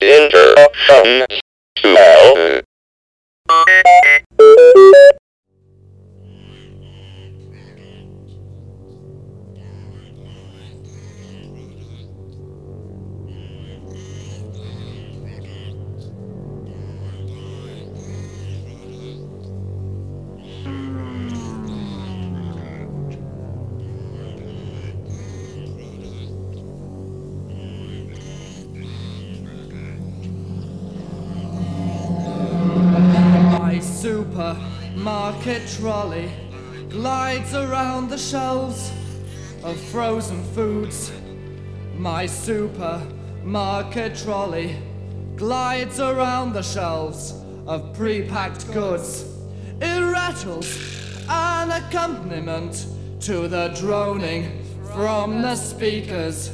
Interruption. Smell. Shelves of frozen foods. My supermarket trolley glides around the shelves of pre-packed goods. It rattles an accompaniment to the droning from the speakers.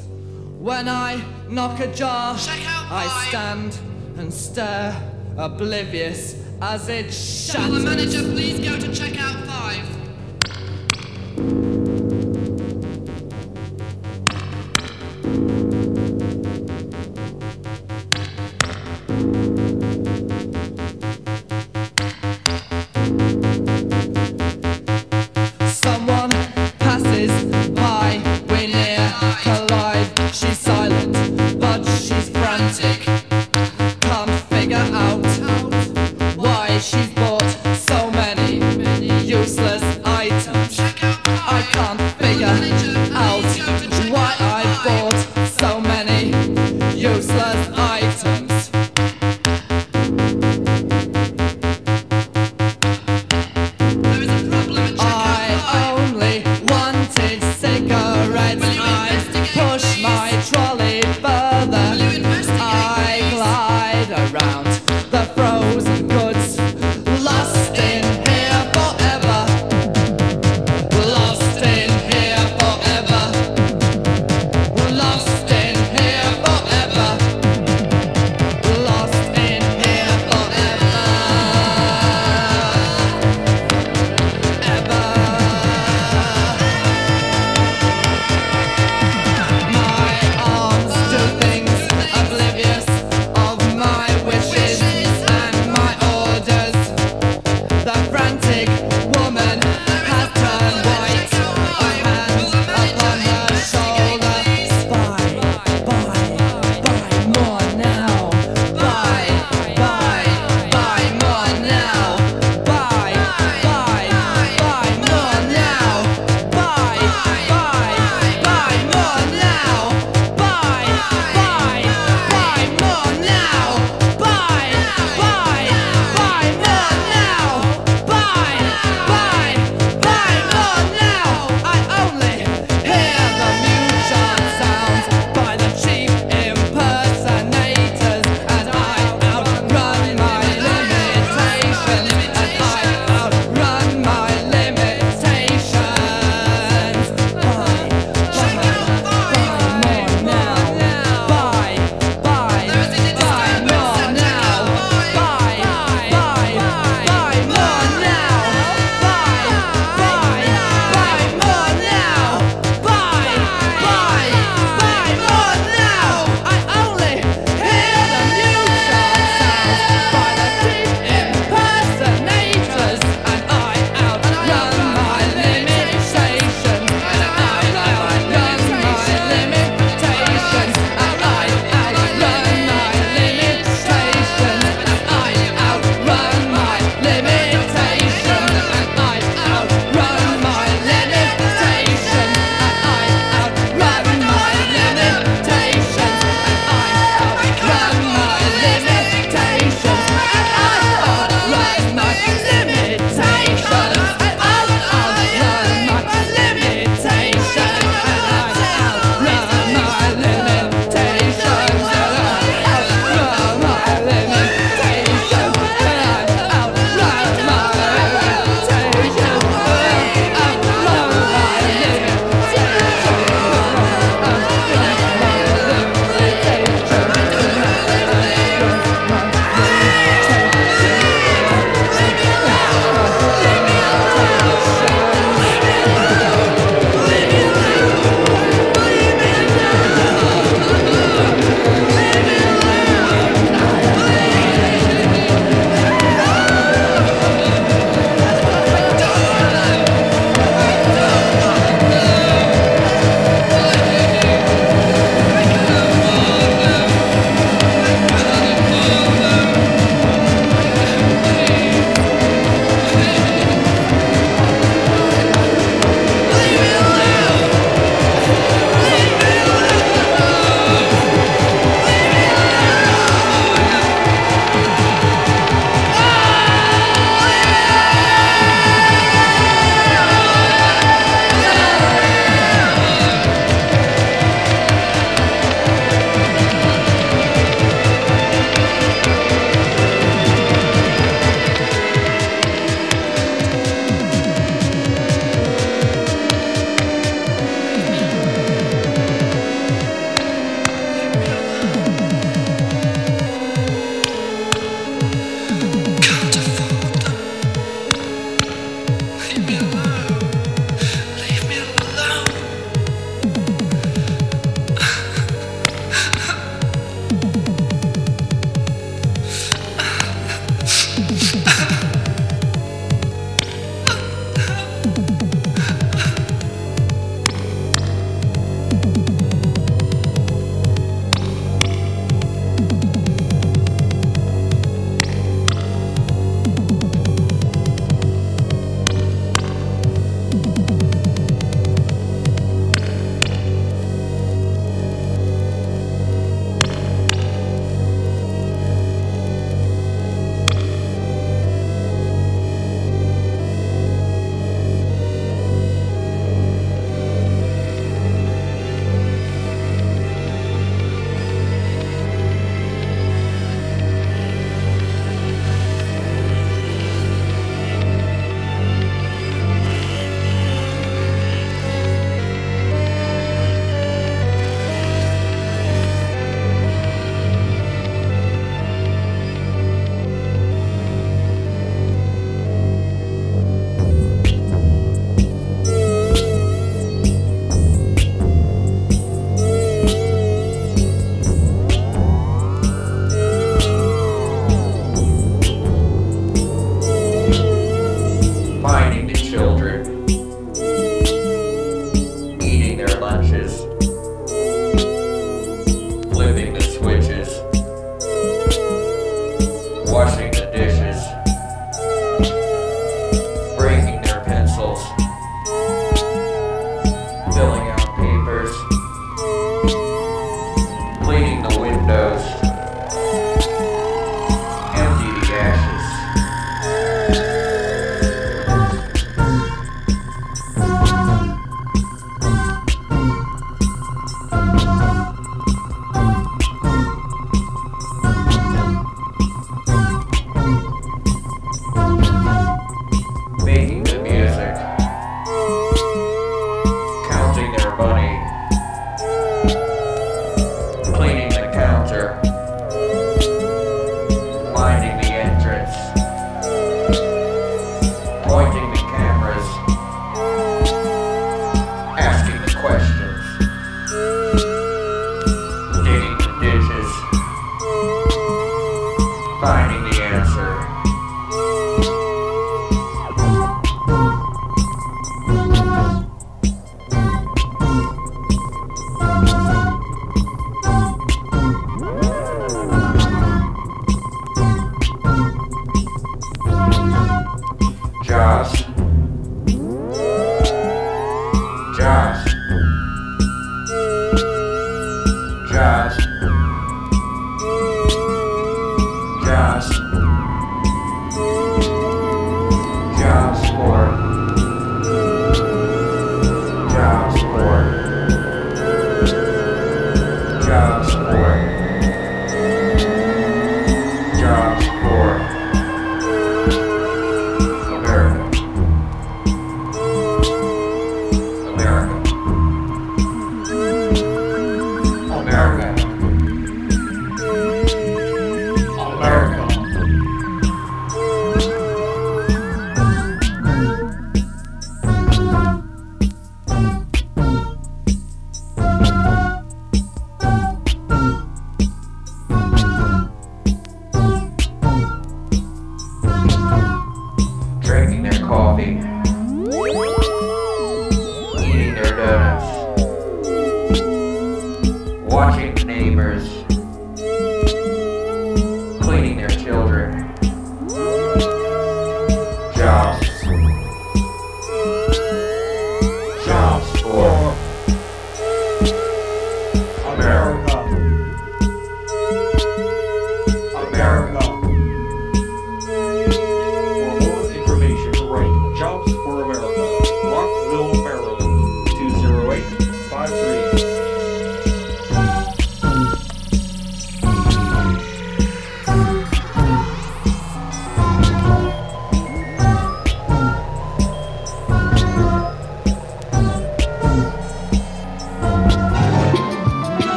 When I knock a jar, I stand and stare, oblivious as it shatters. Will the manager please go to checkout five?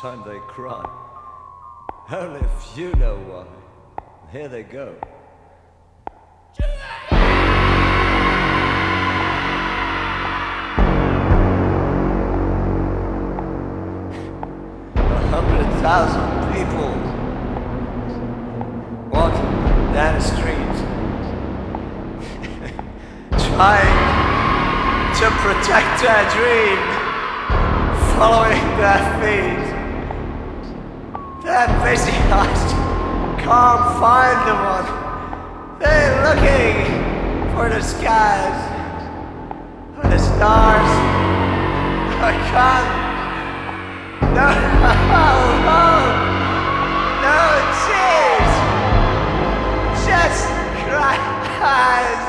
time they cry. Only if you know why. Here they go. A hundred thousand people walking down the street trying to protect their dream following their feet palm find the one. They're looking for the skies, for the stars. I can't. No, no, No tears. Just cry.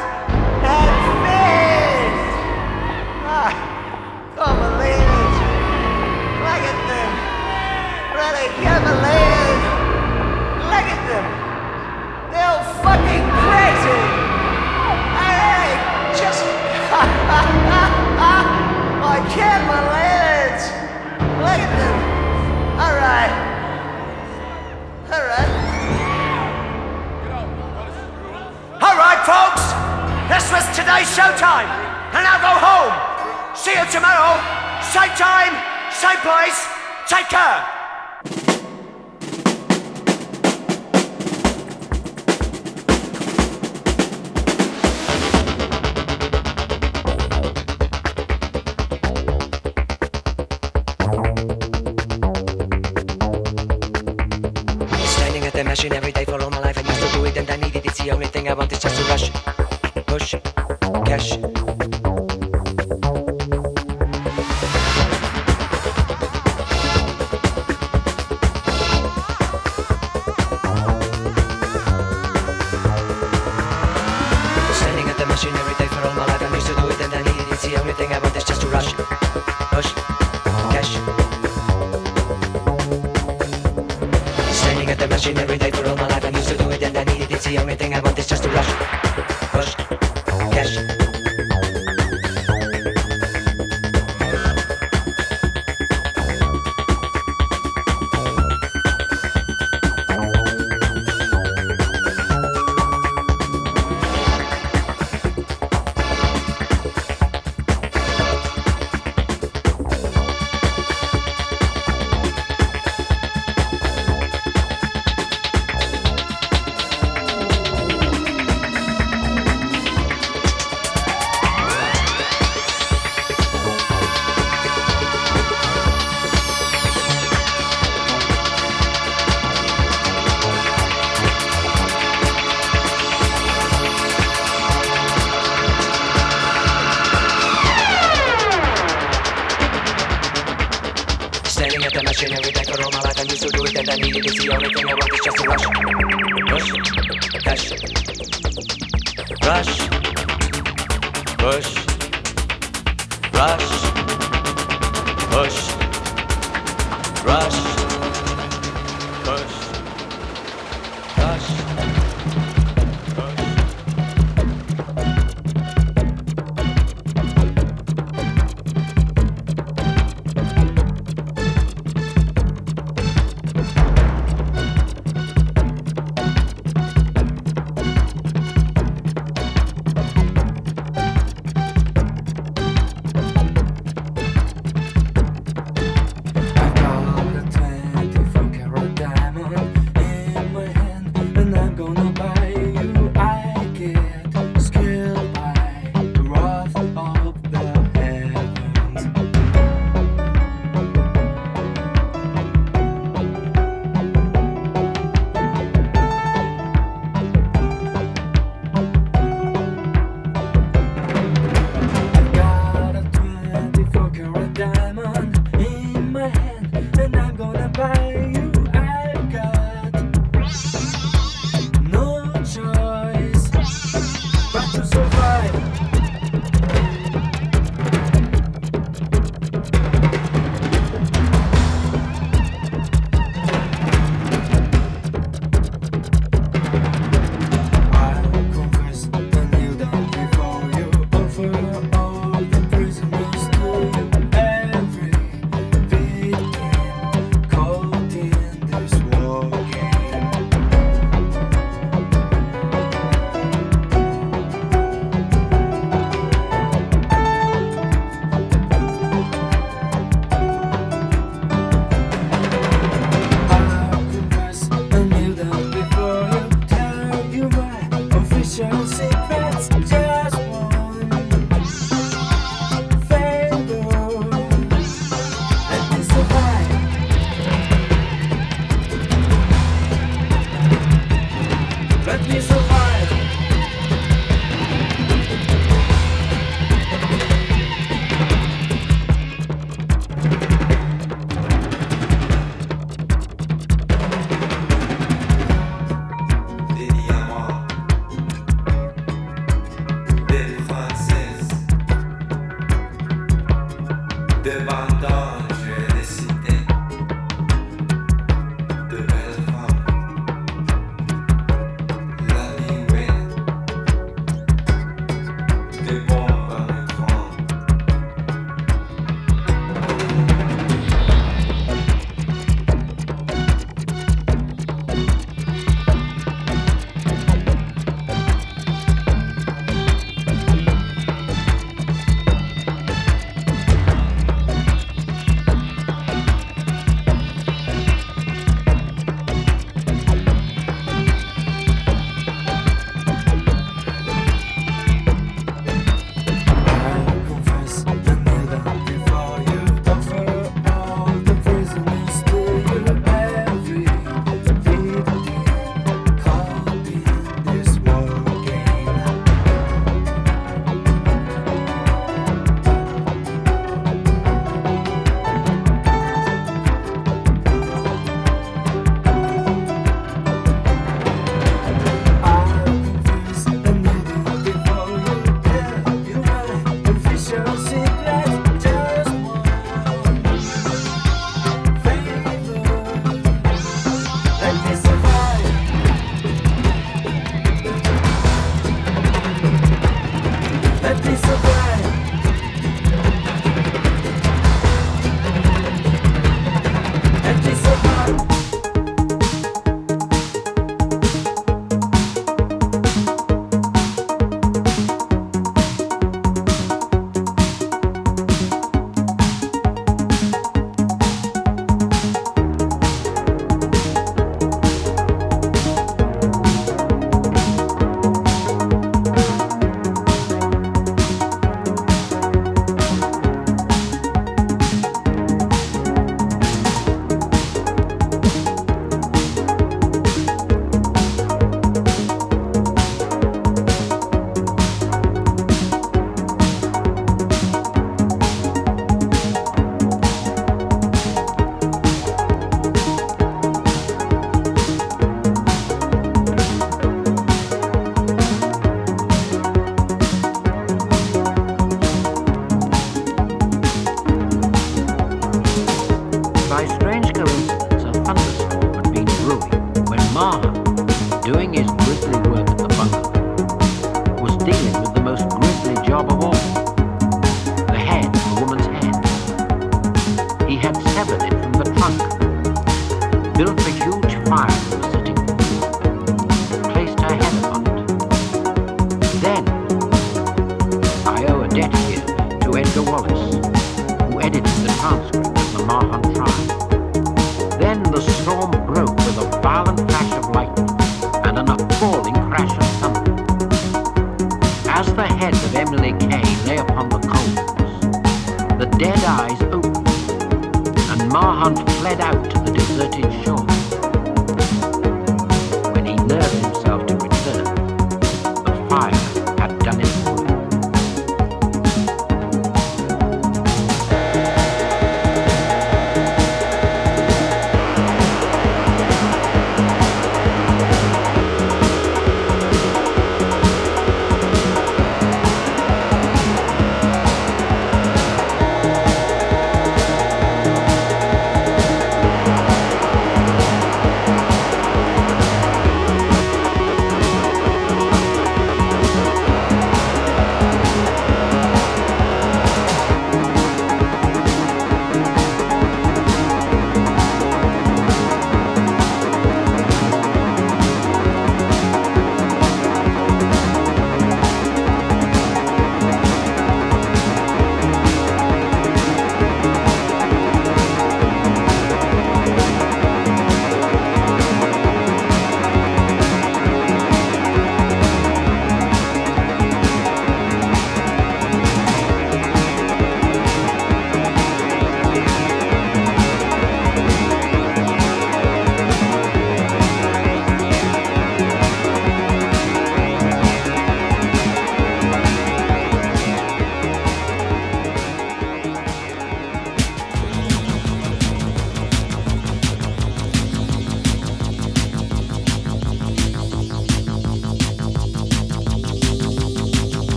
Saturday showtime. And now go home. See you tomorrow. Same time, same place. Take care. Standing at the machine every day for all my life, and just to do it, and I need it. It's the only thing I want is just to rush.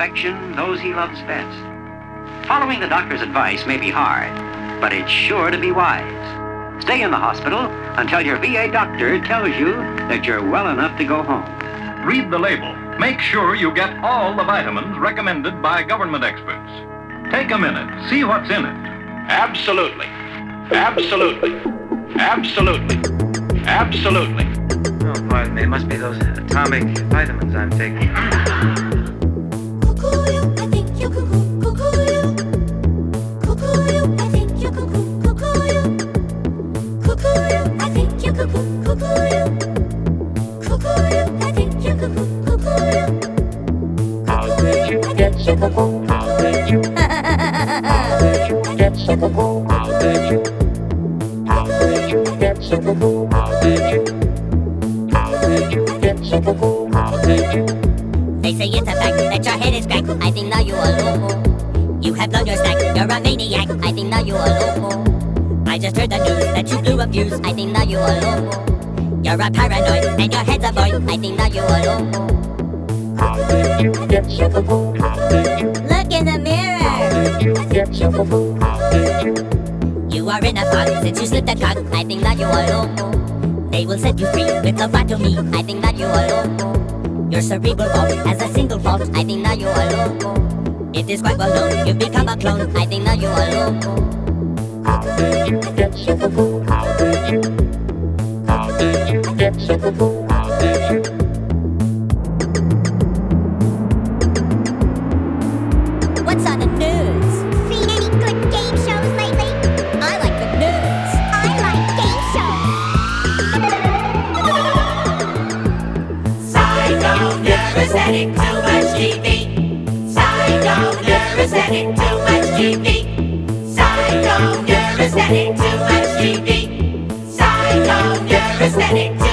Serious infection those he loves best. Following the doctor's advice may be hard, but it's sure to be wise. Stay in the hospital until your VA doctor tells you that you're well enough to go home. Read the label. Make sure you get all the vitamins recommended by government experts. Take a minute. See what's in it. Absolutely. Absolutely. Absolutely. Absolutely. Oh, pardon me. It must be those atomic vitamins I'm taking. They say it's a fact that your head is cracked. I think now you are loco. You have blown your stack. You're a maniac. I think now you are loco. I just heard the news that you blew a fuse. I think now you are loco. You're a paranoid and your head's a void. I think now you are loco. Look in the mirror. You you? You are in a fog since you slipped a cock. I think that you are loco. They will set you free with a lobotomy. I think that you are loco. Your cerebral vault has a single fault. I think that you are loco. It is quite well known you've become a clone. I think that you are loco. How did you get so? How you? How did you get so? How did you? Presenting too much TV. Psycho, you're presenting too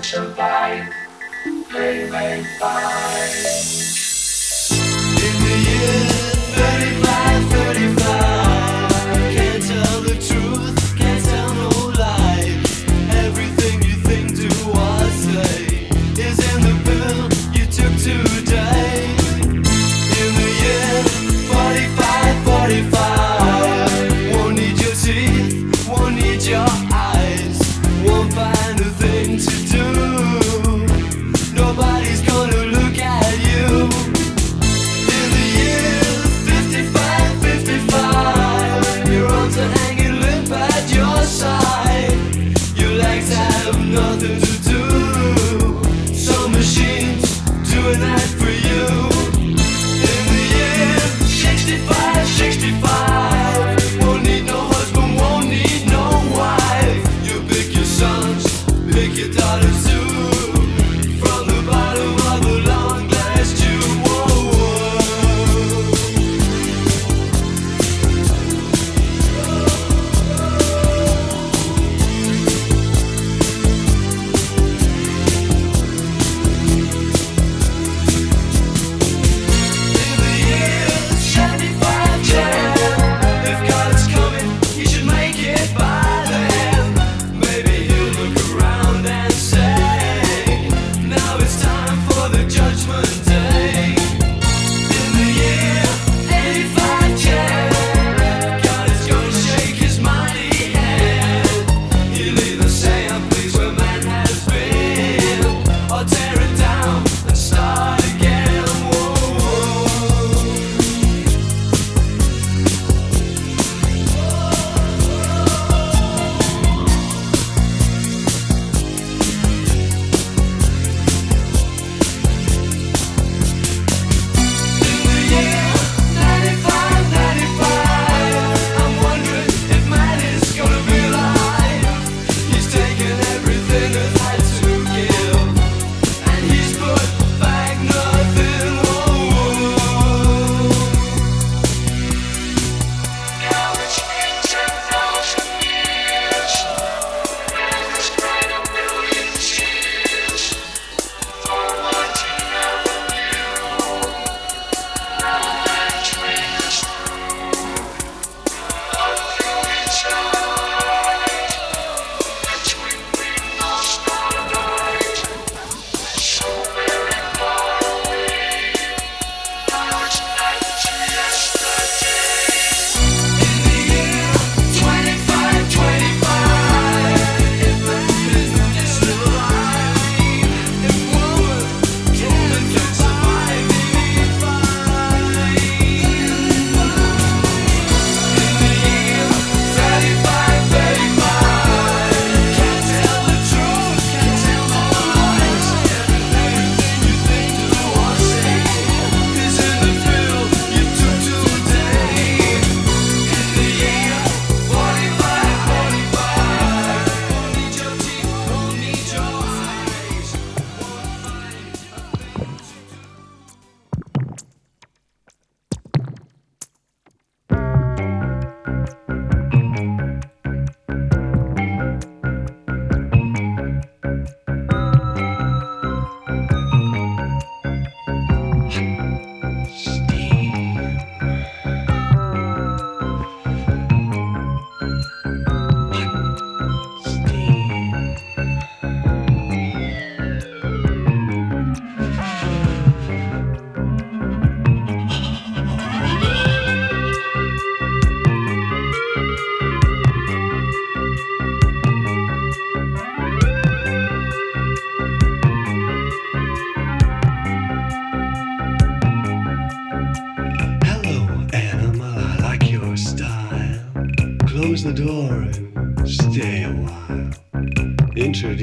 woman can survive, they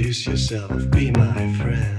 Introduce yourself, be my friend.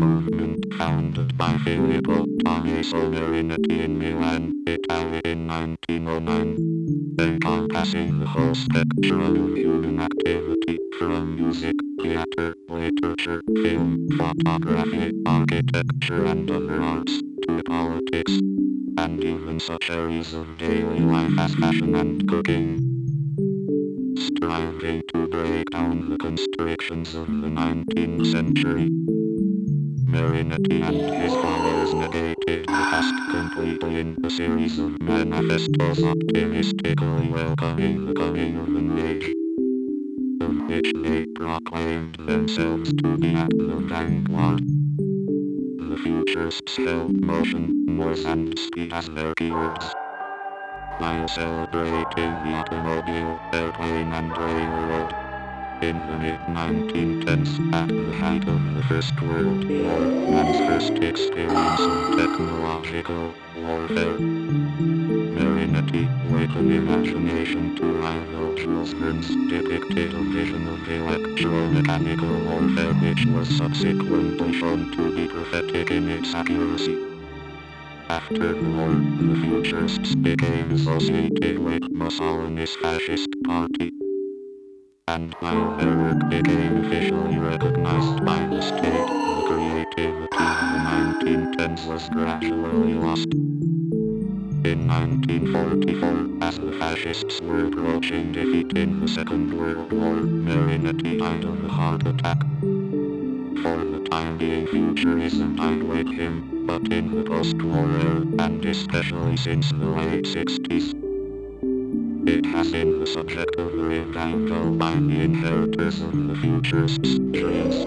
Movement founded by Filippo Tommaso Marinetti in Milan, Italy in 1909, encompassing the whole spectrum of human activity from music, theater, literature, film, photography, architecture and other arts, to politics, and even such areas of daily life as fashion and cooking. Striving to break down the constrictions of welcoming the coming of an age, of which they proclaimed themselves to be at the vanguard. The futurists held motion, noise and speed as their keywords while celebrating the automobile, airplane and railroad. In the mid-1910s, at the height of the First World War, man's first experience of technological warfare. An imagination to rival Jules Verne's, depicted a vision of electromechanical warfare which was subsequently shown to be prophetic in its accuracy. After the war, the futurists became associated with Mussolini's fascist party. And while their work became officially recognized by the state, the creativity of the 1910s was gradually lost. In 1944, as the fascists were approaching defeat in the Second World War, Marinetti died of a heart attack. For the time being futurism died with him, but in the post-war era, and especially since the late 60s, it has been the subject of a revival by the inheritors of the futurists' dreams.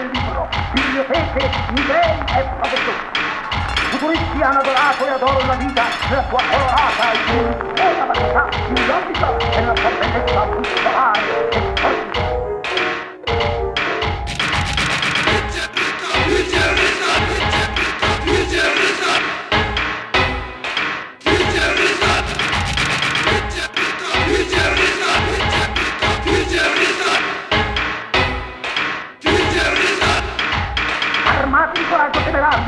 biblioteche, musei e fabbri. Futuristi hanno adorato e adoro la vita la sua colorata e una varietà filologica e la sua bellezza muscolare e sportiva.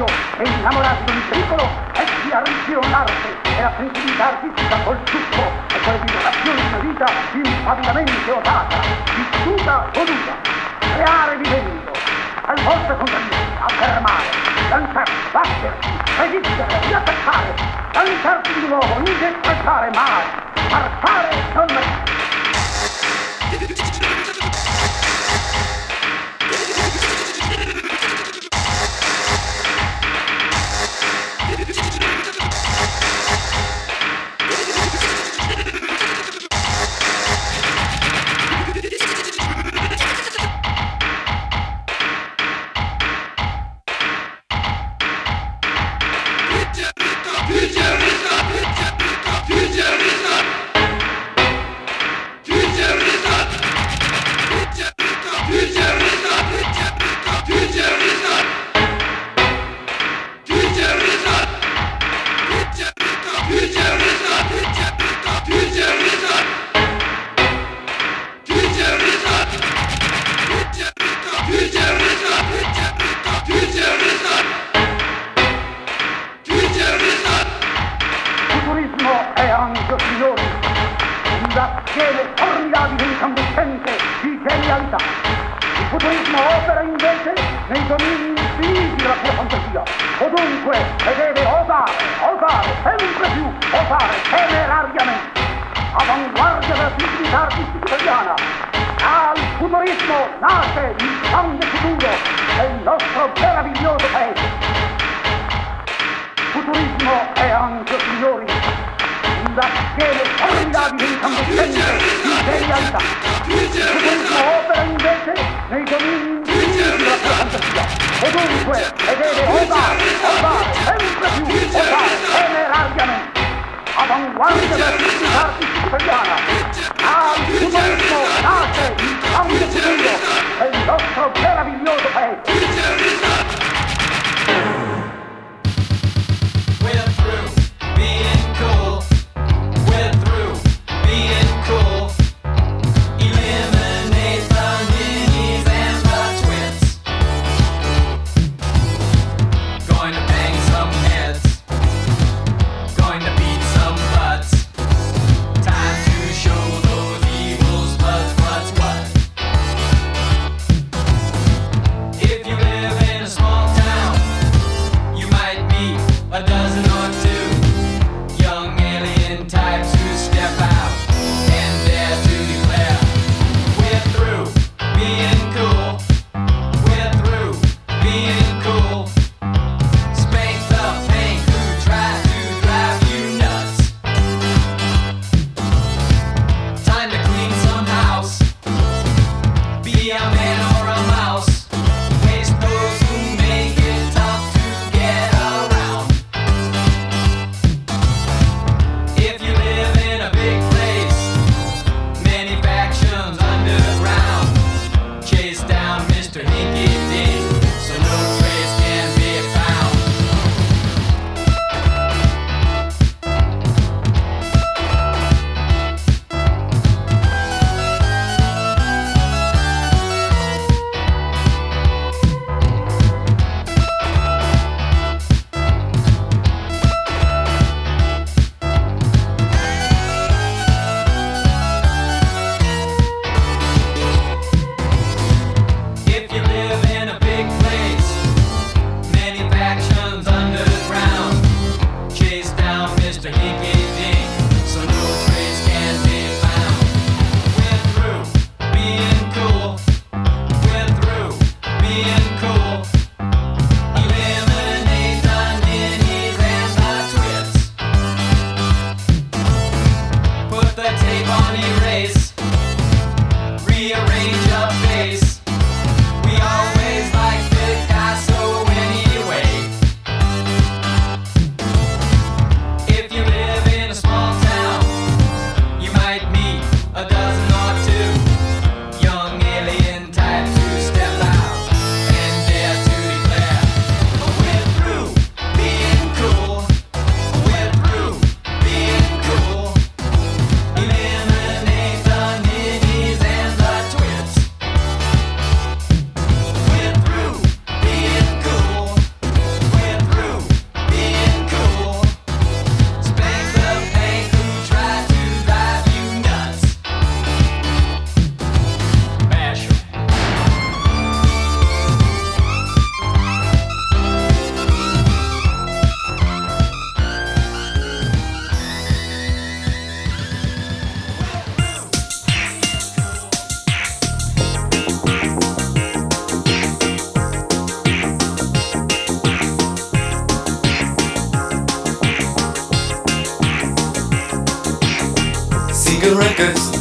raso e innamorato di pericolo è di arricchire un'arte e la sensibilità artistica col succo e con le vibrazioni di una vita impavidamente osata, vissuta voluta, creare vivendo, al vostro contrario, affermare, danzare, battersi, resistere, riattaccare, lanciarsi di nuovo, interpretare mai, marcare con me.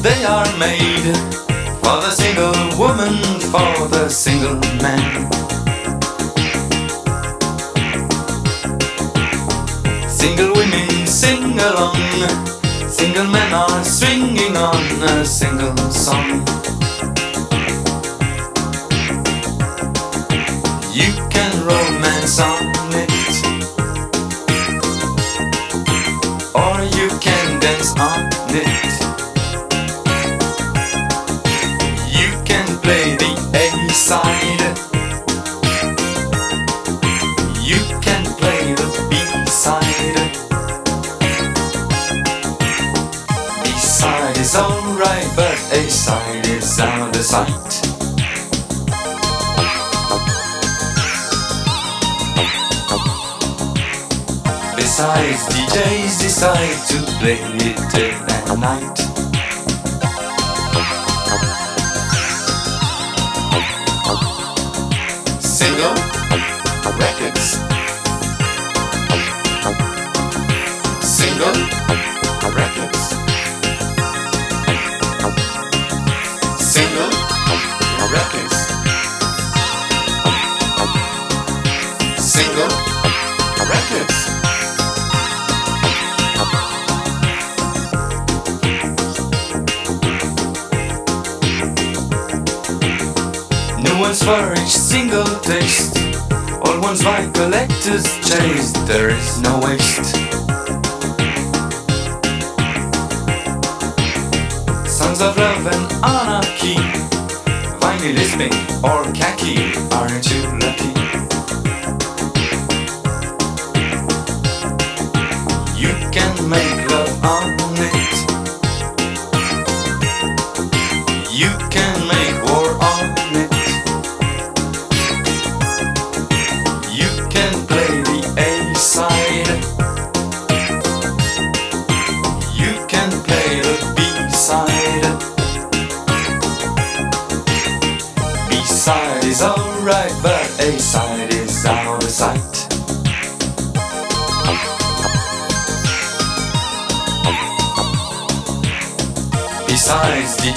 They are made for the single woman, for the single man. Single women sing along, single men are swinging on a single song. You can romance on it, or you can dance on it. Side. You can play the B side. B side is alright, but A side is out of sight. Besides, DJs decide to play it day and night. For each single taste. All ones by collectors chase. There is no waste. Sons of love and anarchy. Vinyl lisping or khaki. Aren't you lucky? You can make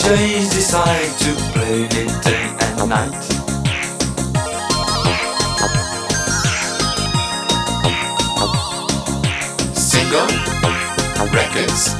DJs decide to play it day and night. Single records.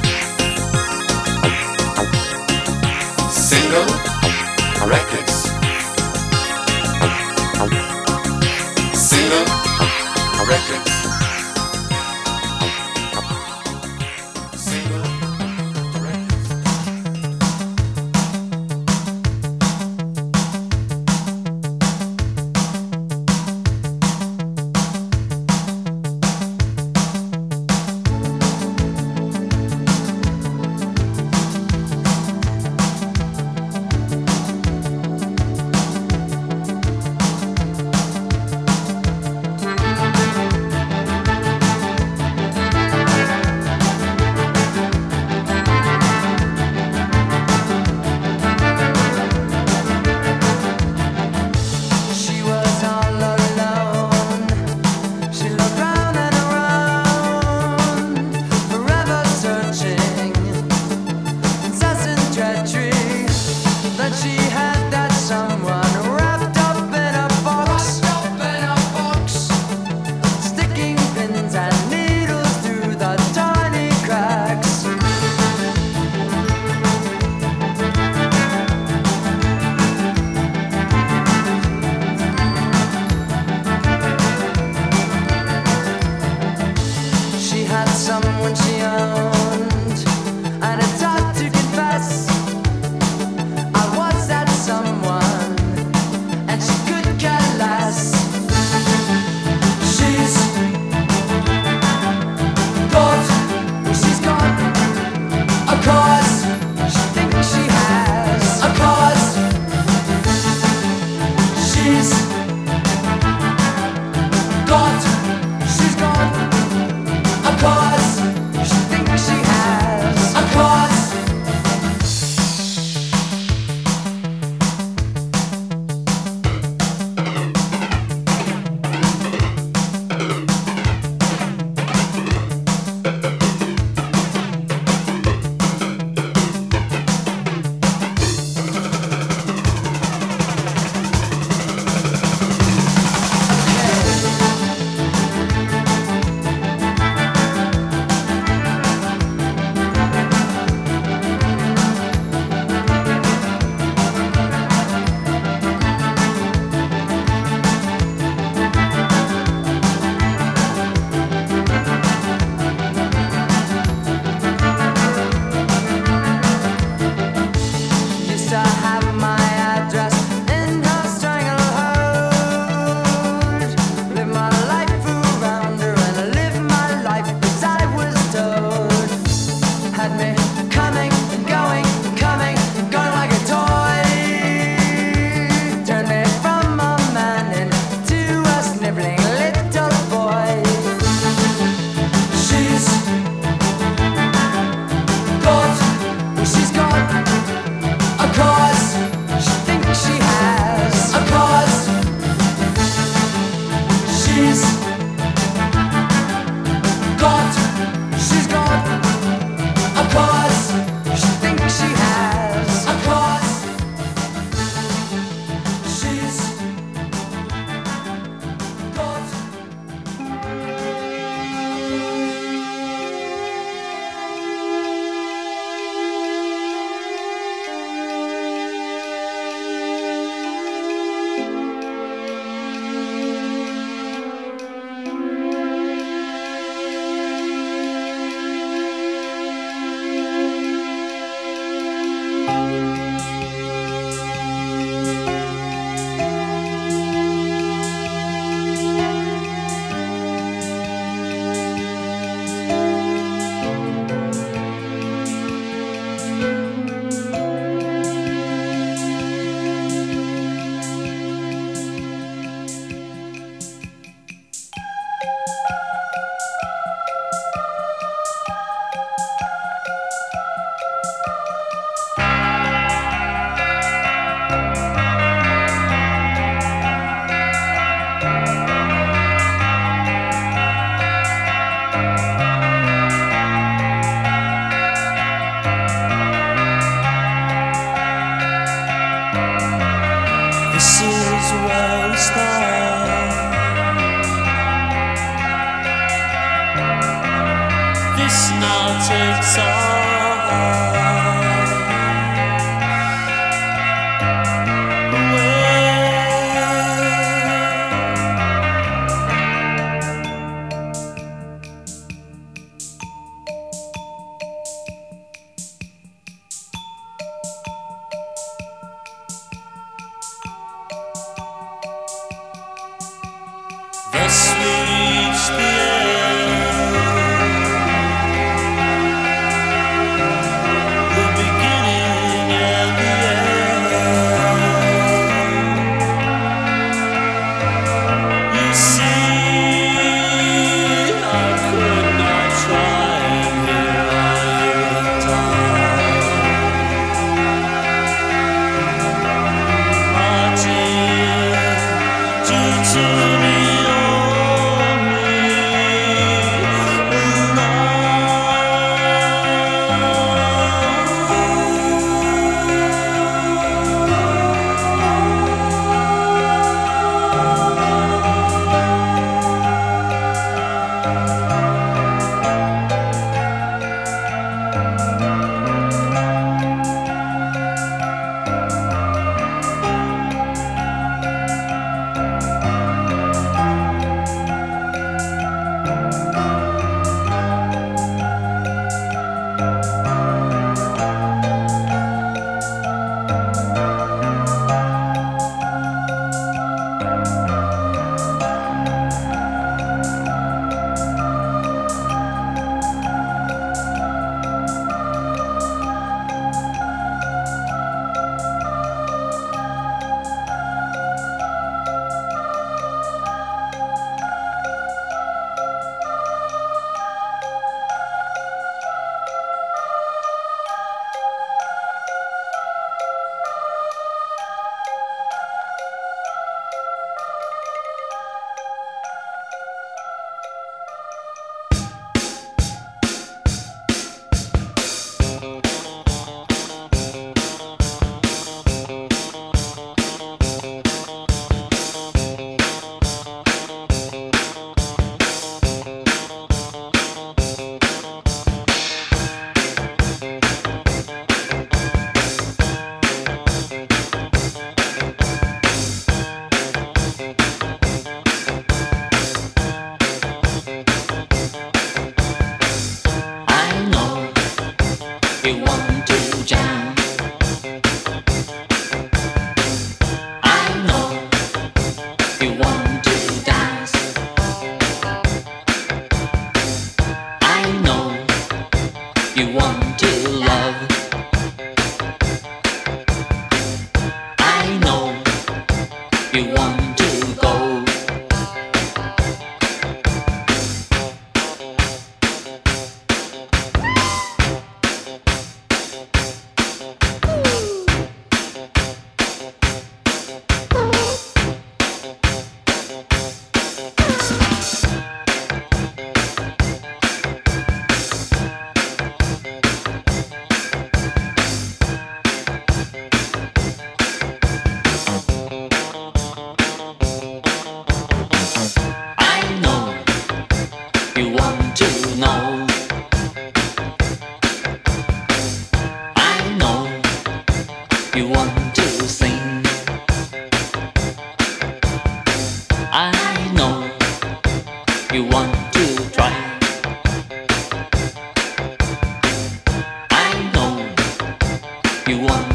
Want